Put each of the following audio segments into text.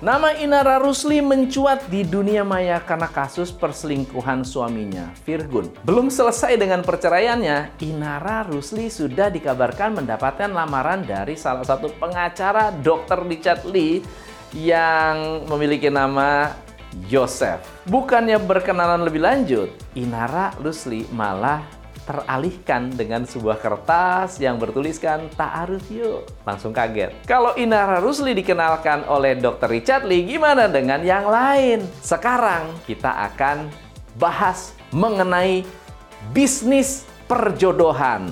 Nama Inara Rusli mencuat di dunia maya karena kasus perselingkuhan suaminya, Virgun. Belum selesai dengan perceraiannya, Inara Rusli sudah dikabarkan mendapatkan lamaran dari salah satu pengacara Dr. Richard Lee yang memiliki nama Yosef. Bukannya berkenalan lebih lanjut, Inara Rusli malah teralihkan dengan sebuah kertas yang bertuliskan ta'aruf yuk. Langsung kaget. Kalau Inara Rusli dikenalkan oleh Dr. Richard Lee, gimana dengan yang lain? Sekarang kita akan bahas mengenai bisnis perjodohan.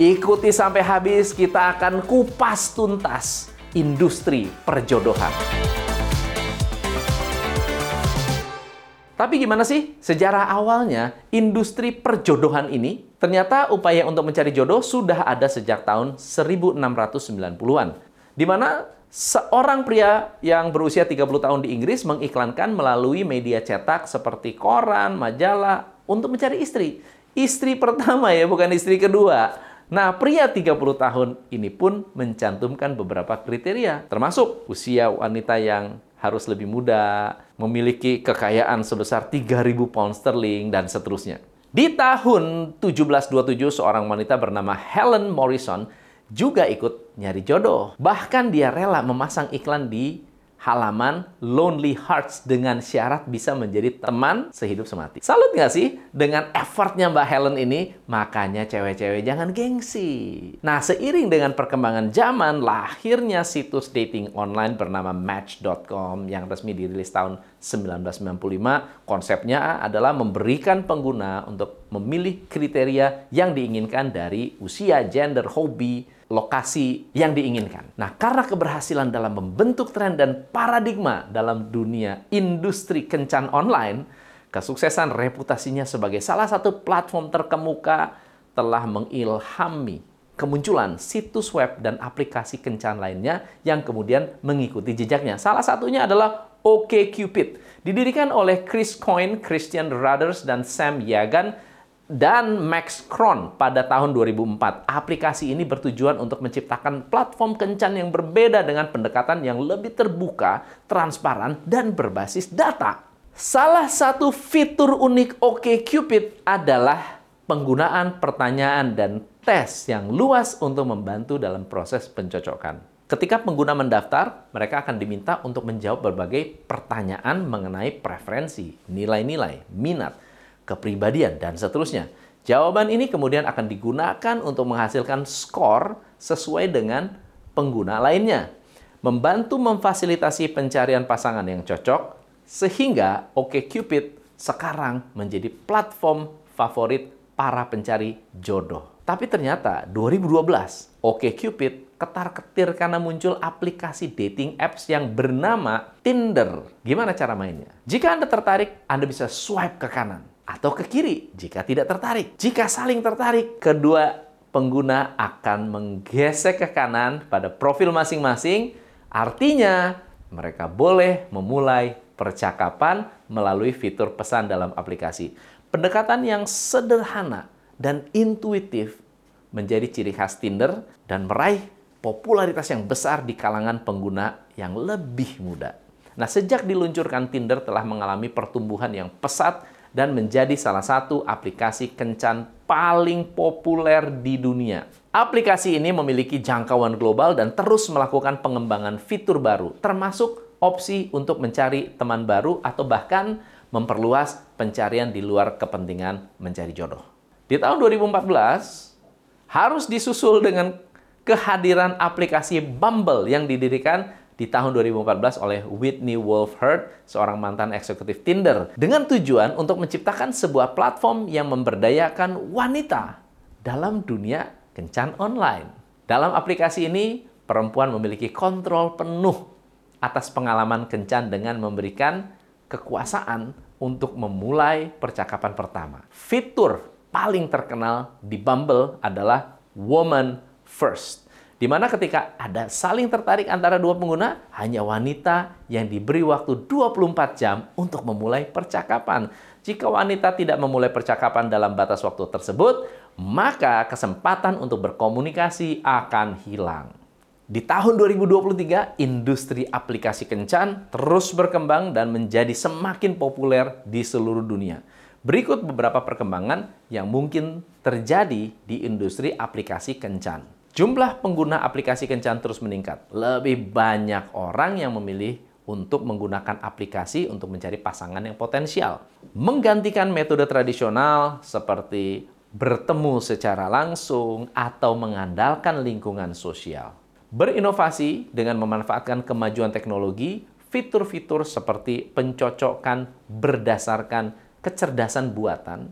Ikuti sampai habis, kita akan kupas tuntas industri perjodohan. Tapi gimana sih sejarah awalnya industri perjodohan ini? Ternyata upaya untuk mencari jodoh sudah ada sejak tahun 1690-an. Di mana seorang pria yang berusia 30 tahun di Inggris mengiklankan melalui media cetak seperti koran, majalah untuk mencari istri. Istri pertama ya, bukan istri kedua. Nah, pria 30 tahun ini pun mencantumkan beberapa kriteria, termasuk usia wanita yang harus lebih muda, memiliki kekayaan sebesar 3.000 pound sterling, dan seterusnya. Di tahun 1727, seorang wanita bernama Helen Morrison juga ikut nyari jodoh. Bahkan dia rela memasang iklan di halaman Lonely Hearts dengan syarat bisa menjadi teman sehidup semati. Salut nggak sih dengan effortnya Mbak Helen ini? Makanya cewek-cewek jangan gengsi. Nah, seiring dengan perkembangan zaman, lahirnya situs dating online bernama Match.com yang resmi dirilis tahun 1995. Konsepnya adalah memberikan pengguna untuk memilih kriteria yang diinginkan dari usia, gender, hobi, lokasi yang diinginkan. Nah, karena keberhasilan dalam membentuk tren dan paradigma dalam dunia industri kencan online, kesuksesan reputasinya sebagai salah satu platform terkemuka telah mengilhami kemunculan situs web dan aplikasi kencan lainnya yang kemudian mengikuti jejaknya. Salah satunya adalah OkCupid. Didirikan oleh Chris Coyne, Christian Rudders, dan Sam Yagan dan Max Kron pada tahun 2004. Aplikasi ini bertujuan untuk menciptakan platform kencan yang berbeda dengan pendekatan yang lebih terbuka, transparan, dan berbasis data. Salah satu fitur unik OkCupid adalah penggunaan pertanyaan dan tes yang luas untuk membantu dalam proses pencocokan. Ketika pengguna mendaftar, mereka akan diminta untuk menjawab berbagai pertanyaan mengenai preferensi, nilai-nilai, minat, kepribadian, dan seterusnya. Jawaban ini kemudian akan digunakan untuk menghasilkan skor sesuai dengan pengguna lainnya. Membantu memfasilitasi pencarian pasangan yang cocok, sehingga OkCupid sekarang menjadi platform favorit para pencari jodoh. Tapi ternyata 2012, OkCupid ketar-ketir karena muncul aplikasi dating apps yang bernama Tinder. Gimana cara mainnya? Jika Anda tertarik, Anda bisa swipe ke kanan atau ke kiri jika tidak tertarik. Jika saling tertarik, kedua pengguna akan menggesek ke kanan pada profil masing-masing. Artinya, mereka boleh memulai percakapan melalui fitur pesan dalam aplikasi. Pendekatan yang sederhana dan intuitif menjadi ciri khas Tinder dan meraih popularitas yang besar di kalangan pengguna yang lebih muda. Nah, sejak diluncurkan Tinder telah mengalami pertumbuhan yang pesat dan menjadi salah satu aplikasi kencan paling populer di dunia. Aplikasi ini memiliki jangkauan global dan terus melakukan pengembangan fitur baru, termasuk opsi untuk mencari teman baru atau bahkan memperluas pencarian di luar kepentingan mencari jodoh. Di tahun 2014, harus disusul dengan kehadiran aplikasi Bumble yang didirikan di tahun 2014 oleh Whitney Wolf Herd, seorang mantan eksekutif Tinder, dengan tujuan untuk menciptakan sebuah platform yang memberdayakan wanita dalam dunia kencan online. Dalam aplikasi ini, perempuan memiliki kontrol penuh atas pengalaman kencan dengan memberikan kekuasaan untuk memulai percakapan pertama. Fitur paling terkenal di Bumble adalah Woman First di mana ketika ada saling tertarik antara dua pengguna, hanya wanita yang diberi waktu 24 jam untuk memulai percakapan. Jika wanita tidak memulai percakapan dalam batas waktu tersebut, maka kesempatan untuk berkomunikasi akan hilang. Di tahun 2023, industri aplikasi kencan terus berkembang dan menjadi semakin populer di seluruh dunia. Berikut beberapa perkembangan yang mungkin terjadi di industri aplikasi kencan. Jumlah pengguna aplikasi kencan terus meningkat. Lebih banyak orang yang memilih untuk menggunakan aplikasi untuk mencari pasangan yang potensial. Menggantikan metode tradisional seperti bertemu secara langsung atau mengandalkan lingkungan sosial berinovasi dengan memanfaatkan kemajuan teknologi, fitur-fitur seperti pencocokan berdasarkan kecerdasan buatan,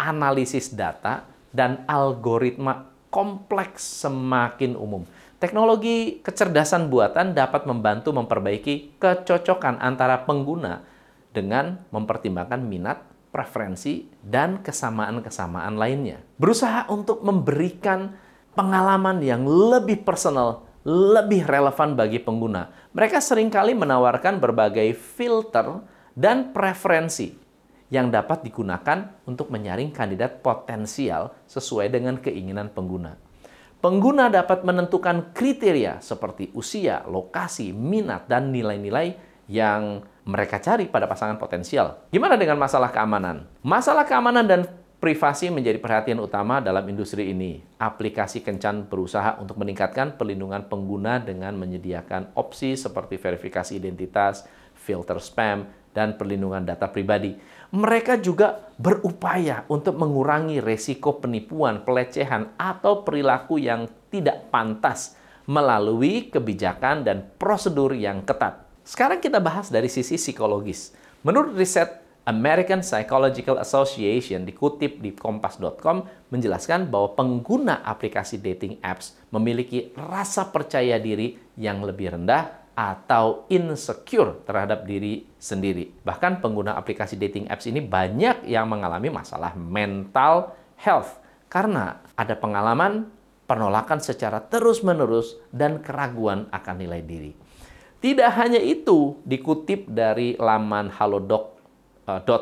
analisis data, dan algoritma kompleks semakin umum. Teknologi kecerdasan buatan dapat membantu memperbaiki kecocokan antara pengguna dengan mempertimbangkan minat, preferensi, dan kesamaan-kesamaan lainnya. Berusaha untuk memberikan pengalaman yang lebih personal lebih relevan bagi pengguna. Mereka sering kali menawarkan berbagai filter dan preferensi yang dapat digunakan untuk menyaring kandidat potensial sesuai dengan keinginan pengguna. Pengguna dapat menentukan kriteria seperti usia, lokasi, minat, dan nilai-nilai yang mereka cari pada pasangan potensial. Gimana dengan masalah keamanan? Masalah keamanan dan Privasi menjadi perhatian utama dalam industri ini. Aplikasi Kencan berusaha untuk meningkatkan perlindungan pengguna dengan menyediakan opsi seperti verifikasi identitas, filter spam, dan perlindungan data pribadi. Mereka juga berupaya untuk mengurangi resiko penipuan, pelecehan, atau perilaku yang tidak pantas melalui kebijakan dan prosedur yang ketat. Sekarang kita bahas dari sisi psikologis. Menurut riset American Psychological Association dikutip di kompas.com menjelaskan bahwa pengguna aplikasi dating apps memiliki rasa percaya diri yang lebih rendah atau insecure terhadap diri sendiri. Bahkan pengguna aplikasi dating apps ini banyak yang mengalami masalah mental health karena ada pengalaman penolakan secara terus-menerus dan keraguan akan nilai diri. Tidak hanya itu, dikutip dari laman Halodoc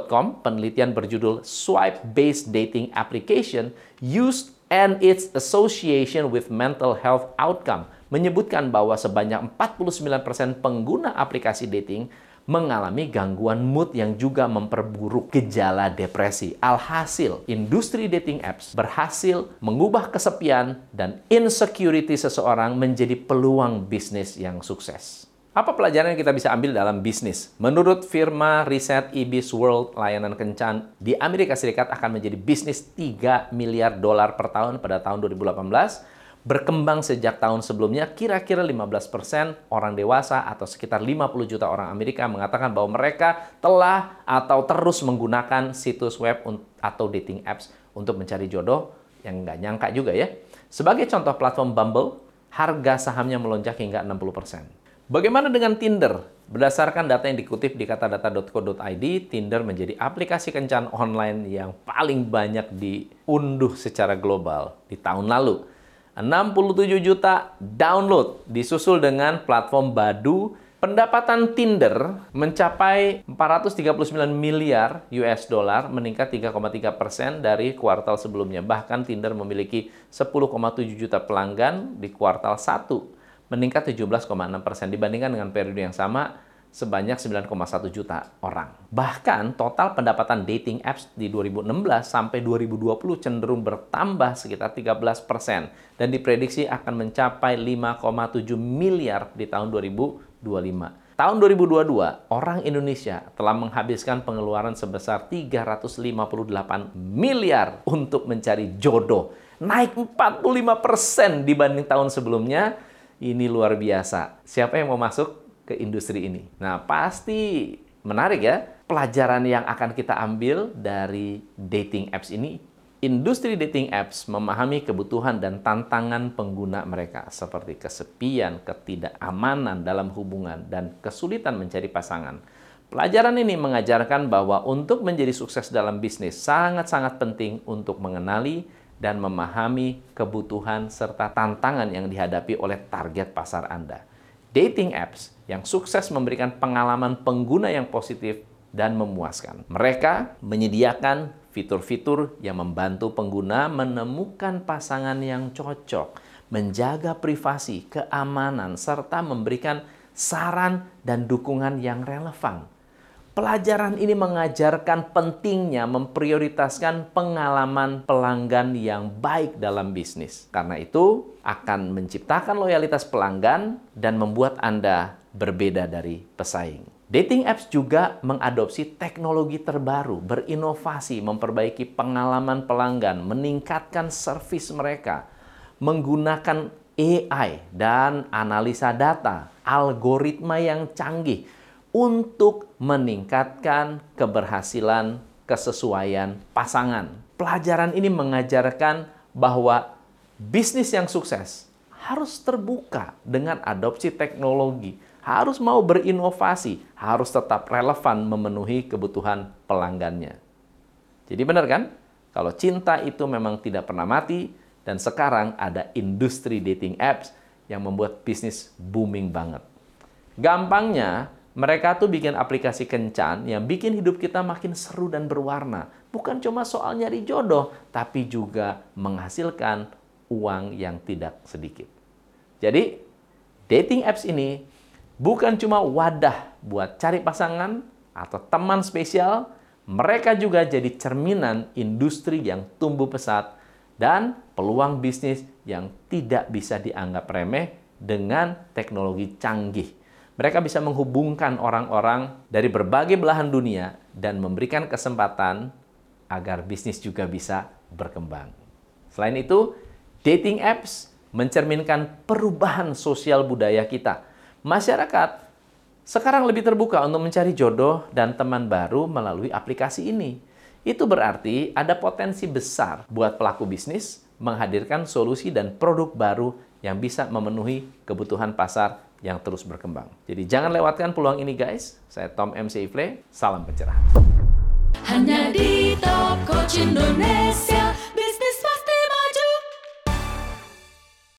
Com, penelitian berjudul Swipe Based Dating Application Used and its Association with Mental Health Outcome menyebutkan bahwa sebanyak 49% pengguna aplikasi dating mengalami gangguan mood yang juga memperburuk gejala depresi. Alhasil, industri dating apps berhasil mengubah kesepian dan insecurity seseorang menjadi peluang bisnis yang sukses. Apa pelajaran yang kita bisa ambil dalam bisnis? Menurut firma riset Ibis World, layanan kencan di Amerika Serikat akan menjadi bisnis 3 miliar dolar per tahun pada tahun 2018. Berkembang sejak tahun sebelumnya, kira-kira 15% orang dewasa atau sekitar 50 juta orang Amerika mengatakan bahwa mereka telah atau terus menggunakan situs web atau dating apps untuk mencari jodoh yang nggak nyangka juga ya. Sebagai contoh platform Bumble, harga sahamnya melonjak hingga 60%. Bagaimana dengan Tinder? Berdasarkan data yang dikutip di katadata.co.id, Tinder menjadi aplikasi kencan online yang paling banyak diunduh secara global di tahun lalu. 67 juta download disusul dengan platform Badu. Pendapatan Tinder mencapai 439 miliar US dollar, meningkat 3,3 persen dari kuartal sebelumnya. Bahkan Tinder memiliki 10,7 juta pelanggan di kuartal 1 meningkat 17,6 persen dibandingkan dengan periode yang sama sebanyak 9,1 juta orang. Bahkan total pendapatan dating apps di 2016 sampai 2020 cenderung bertambah sekitar 13 persen dan diprediksi akan mencapai 5,7 miliar di tahun 2025. Tahun 2022, orang Indonesia telah menghabiskan pengeluaran sebesar 358 miliar untuk mencari jodoh. Naik 45% dibanding tahun sebelumnya ini luar biasa. Siapa yang mau masuk ke industri ini? Nah, pasti menarik ya. Pelajaran yang akan kita ambil dari dating apps ini, industri dating apps memahami kebutuhan dan tantangan pengguna mereka seperti kesepian, ketidakamanan dalam hubungan, dan kesulitan mencari pasangan. Pelajaran ini mengajarkan bahwa untuk menjadi sukses dalam bisnis sangat-sangat penting untuk mengenali dan memahami kebutuhan serta tantangan yang dihadapi oleh target pasar Anda. Dating apps yang sukses memberikan pengalaman pengguna yang positif dan memuaskan. Mereka menyediakan fitur-fitur yang membantu pengguna menemukan pasangan yang cocok, menjaga privasi, keamanan, serta memberikan saran dan dukungan yang relevan. Pelajaran ini mengajarkan pentingnya memprioritaskan pengalaman pelanggan yang baik dalam bisnis. Karena itu, akan menciptakan loyalitas pelanggan dan membuat Anda berbeda dari pesaing. Dating apps juga mengadopsi teknologi terbaru, berinovasi, memperbaiki pengalaman pelanggan, meningkatkan servis mereka, menggunakan AI dan analisa data, algoritma yang canggih untuk meningkatkan keberhasilan kesesuaian pasangan. Pelajaran ini mengajarkan bahwa bisnis yang sukses harus terbuka dengan adopsi teknologi, harus mau berinovasi, harus tetap relevan memenuhi kebutuhan pelanggannya. Jadi benar kan? Kalau cinta itu memang tidak pernah mati, dan sekarang ada industri dating apps yang membuat bisnis booming banget. Gampangnya, mereka tuh bikin aplikasi kencan yang bikin hidup kita makin seru dan berwarna. Bukan cuma soal nyari jodoh, tapi juga menghasilkan uang yang tidak sedikit. Jadi, dating apps ini bukan cuma wadah buat cari pasangan atau teman spesial, mereka juga jadi cerminan industri yang tumbuh pesat dan peluang bisnis yang tidak bisa dianggap remeh dengan teknologi canggih. Mereka bisa menghubungkan orang-orang dari berbagai belahan dunia dan memberikan kesempatan agar bisnis juga bisa berkembang. Selain itu, dating apps mencerminkan perubahan sosial budaya kita. Masyarakat sekarang lebih terbuka untuk mencari jodoh dan teman baru melalui aplikasi ini. Itu berarti ada potensi besar buat pelaku bisnis menghadirkan solusi dan produk baru yang bisa memenuhi kebutuhan pasar yang terus berkembang. Jadi jangan lewatkan peluang ini guys. Saya Tom MC Ifle, salam pencerahan. Hanya di Top Indonesia.